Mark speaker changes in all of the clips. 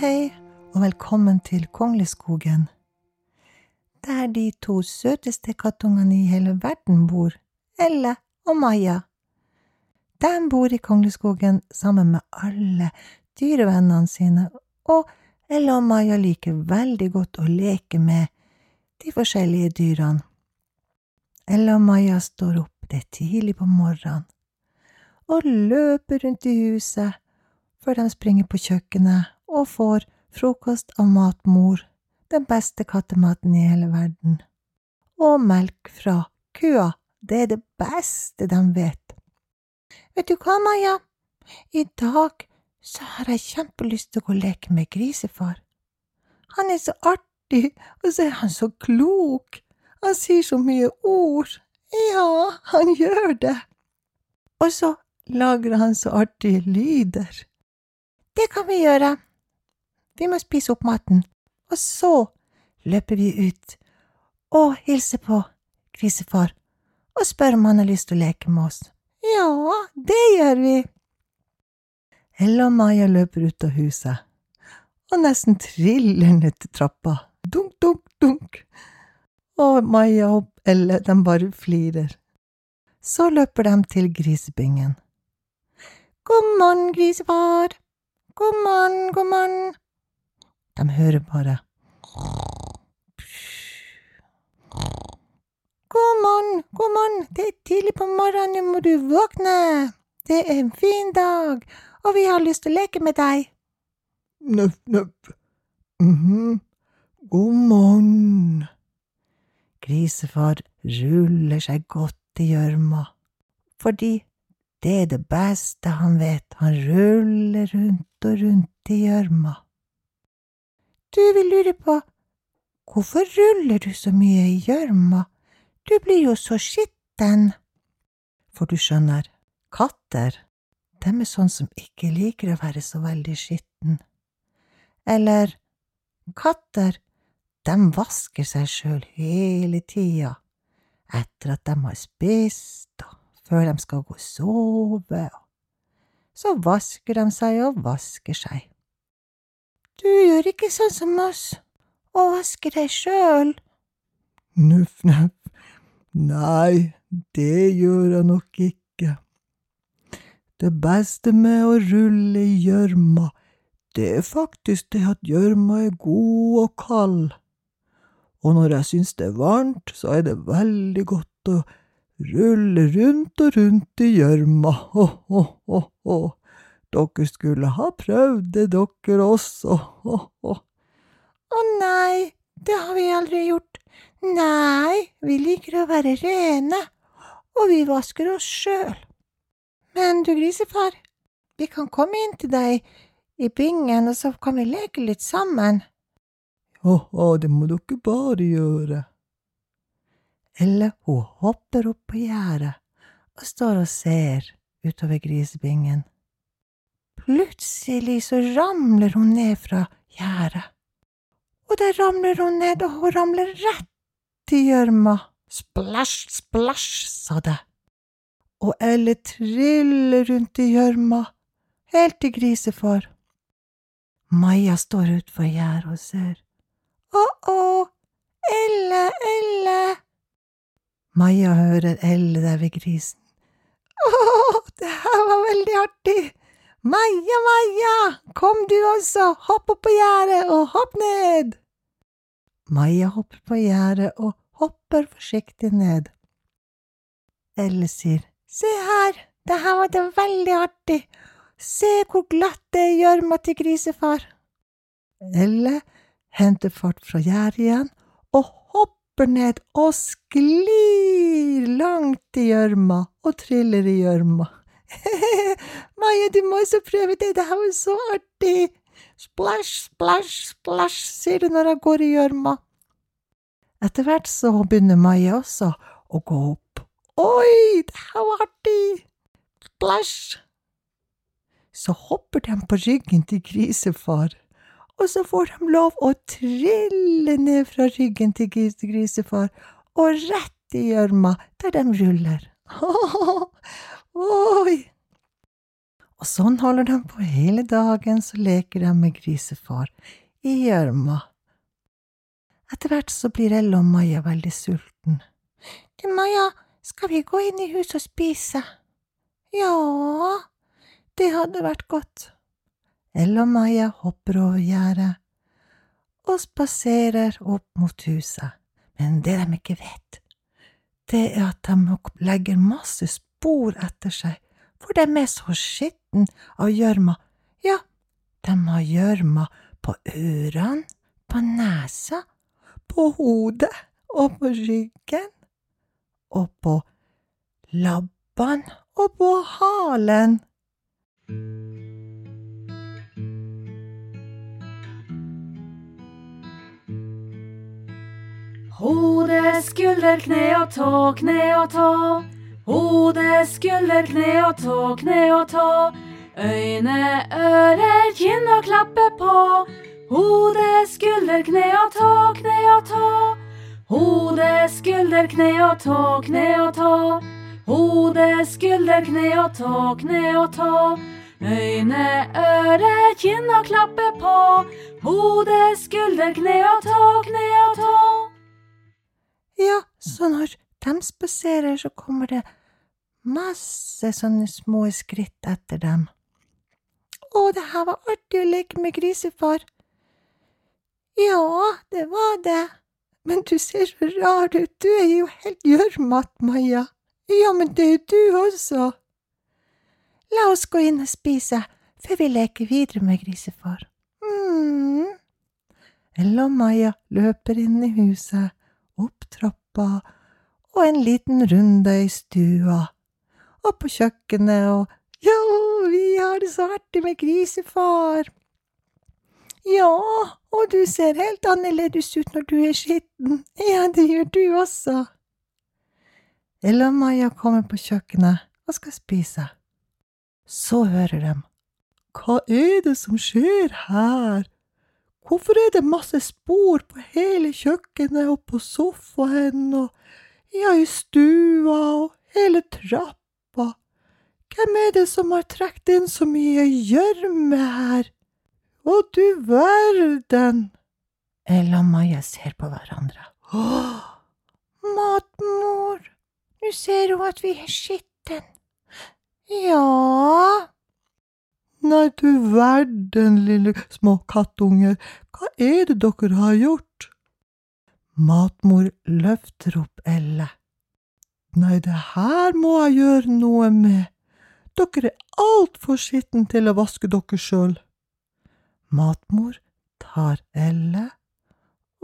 Speaker 1: og velkommen til Kongleskogen, der de to søteste kattungene i hele verden bor, Elle og Maja. De bor i Kongleskogen sammen med alle dyrevennene sine, og Elle og Maja liker veldig godt å leke med de forskjellige dyrene. Elle og Maja står opp det tidlig på morgenen og løper rundt i huset før de springer på kjøkkenet og får frokost av matmor, den beste kattematen i hele verden. Og melk fra kua, det er det beste de vet. Vet du hva, Maja, i dag så har jeg kjempelyst til å gå og leke med grisefar. Han er så artig, og så er han så klok, han sier så mye ord. Ja, han gjør det. Og så lager han så artige lyder. Det kan vi gjøre. Vi må spise opp maten, og så løper vi ut og hilser på grisefar og spør om han har lyst til å leke med oss. Ja, det gjør vi. Ella og Maja løper ut av huset og nesten triller ned til trappa. Dunk, dunk, dunk. Og Maja og Elle, de bare flirer. Så løper de til grisebingen. God morgen, grisefar. God morgen, god morgen. De hører bare God morgen, god morgen, det er tidlig på morgenen, nå må du våkne. Det er en fin dag, og vi har lyst til å leke med deg. Nøff, nøff. Mhm. God morgen. Grisefar ruller seg godt i gjørma, fordi det er det beste han vet, han ruller rundt og rundt i gjørma. Du vil lure på hvorfor ruller du så mye i gjørma, du blir jo så skitten. For du skjønner, katter, dem er sånn som ikke liker å være så veldig skitten. Eller, katter, dem vasker seg sjøl hele tida, etter at de har spist og før de skal gå og sove, så vasker de seg og vasker seg. Du gjør ikke sånn som oss og vasker deg sjøl. Nuff, nuff, nei, det gjør jeg nok ikke. Det beste med å rulle i gjørma, det er faktisk det at gjørma er god og kald. Og når jeg syns det er varmt, så er det veldig godt å rulle rundt og rundt i gjørma, ho, ho, ho, ho. Dere skulle ha prøvd det, dere også, ho, ho. Å nei, det har vi aldri gjort. Nei, vi liker å være rene, og vi vasker oss sjøl. Men du, grisefar, vi kan komme inn til deg i bingen, og så kan vi leke litt sammen. Å, det må dere bare gjøre. Eller hun hopper opp på gjerdet og står og ser utover grisebingen. Plutselig så ramler hun ned fra gjerdet, og der ramler hun ned, og hun ramler rett i gjørma. Splæsj, splæsj, sa det, og Elle triller rundt i gjørma, helt til grisefar. Maja står utfor gjerdet og ser. Å-å, Elle, Elle! Maja hører Elle der ved grisen. Å, det her var veldig artig! Maja, Maja, kom du også, hopp opp på gjerdet og hopp ned! Maja hopper på gjerdet og hopper forsiktig ned. Elle sier, se her, det her var det veldig artig, se hvor glatt det er i gjørma til grisefar. Elle henter fart fra gjerdet igjen og hopper ned og sklir langt i gjørma og triller i gjørma. Du må også prøve det, det her var så artig. Splæsj, splæsj, splæsj, sier det når jeg går i gjørma. Etter hvert så begynner Maja også å gå opp. Oi, det her var artig. Splæsj. Så hopper de på ryggen til grisefar, og så får de lov å trille ned fra ryggen til grisefar og rett i gjørma der de ruller. Oi! Og sånn holder de på hele dagen, så leker de med grisefar i gjørma. Etter hvert så blir Elle og Maja veldig sulten. Du, Maja, skal vi gå inn i huset og spise? Ja, det hadde vært godt. Elle og Maja hopper over gjerdet og spaserer opp mot huset, men det de ikke vet, det er at de legger masse spor etter seg, for de er så skitten av gjørma. Ja, de har gjørma på ørene, på nesa, på hodet og på ryggen, og på labbene og på halen.
Speaker 2: Hode, skulder, kne og tå, kne og tå. Hode, skulder, kne og tå, kne og tå. Øyne, ører, kinn og klappe på. Hode, skulder, kne og tå, kne og tå. Hode, skulder, kne og tå, kne og tå. Hode, skulder, kne og tå, kne og tå. Øyne, ører, kinn og klappe på. Hode, skulder, kne og tå, kne og tå.
Speaker 1: Ja, så når de spaserer, så kommer det masse sånne små skritt etter dem. Å, det her var artig å leke med grisefar. Ja, det var det. Men du ser så rar ut, du er jo helt gjørmete, Maja. Ja, men det er du også. La oss gå inn og spise før vi leker videre med grisefar. mm. Ella og Maja løper inn i huset opp trappa og en liten runde i stua, og på kjøkkenet og ja, vi har det så artig med grisefar. Ja, og du ser helt annerledes ut når du er skitten, ja, det gjør du også. Ella og Maja kommer på kjøkkenet og skal spise. Så hører de, hva er det som skjer her? Hvorfor er det masse spor på hele kjøkkenet og på sofaen og ja, i stua og hele trappa? Hvem er det som har trukket inn så mye gjørme her? Å, du verden! Ella og Maja ser på hverandre. Åh, matmor, nå ser hun at vi er skitten. Ja, Nei, du verden, lille små kattunger, hva er det dere har gjort? Matmor løfter opp Elle. Nei, det her må jeg gjøre noe med, dere er altfor skitne til å vaske dere sjøl. Matmor tar Elle,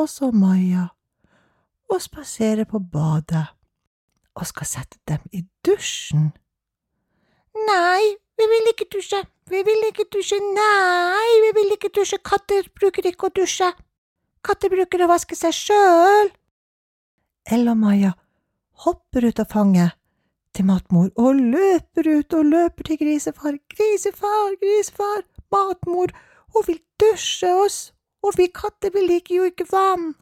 Speaker 1: og så Maja, og spaserer på badet, og skal sette dem i dusjen. Nei, vi vil ikke dusje, vi vil ikke dusje, nei, vi vil ikke dusje, katter bruker ikke å dusje, katter bruker å vaske seg sjøl. Elle og Maja hopper ut av fanget til matmor og løper ut og løper til grisefar, grisefar, grisefar, matmor, hun vil dusje oss, og vi katter vi liker jo ikke vann.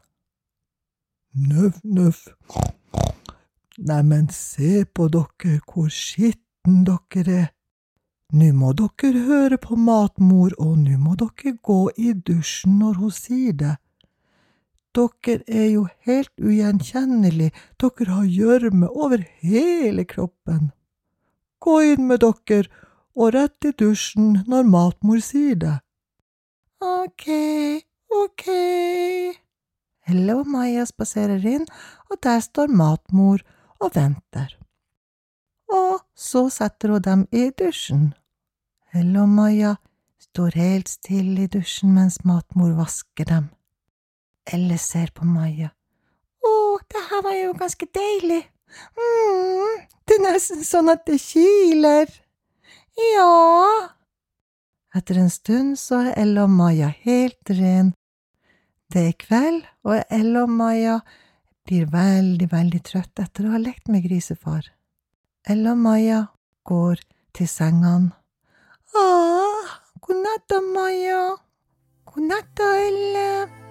Speaker 1: Nøff, nøff. Neimen, se på dere, hvor skitten dere er. Nå må dere høre på matmor, og nå må dere gå i dusjen når hun sier det. Dere er jo helt ugjenkjennelige, dere har gjørme over hele kroppen. Gå inn med dere og rett i dusjen når matmor sier det. Ok, ok. Helle og Maja spaserer inn, og der står matmor og venter. Og så setter hun dem i dusjen. Helle og Maja står helt stille i dusjen mens matmor vasker dem. Elle ser på Maja. Å, det her var jo ganske deilig. mm, det er nesten sånn at det kiler. Ja. Etter en stund så er Elle og Maja helt ren. Det er kveld, og Elle og Maja blir veldig, veldig trøtt etter å ha lekt med grisefar. Elle og Maja går til sengene Åh, god natt, Maja. God natt, Elle.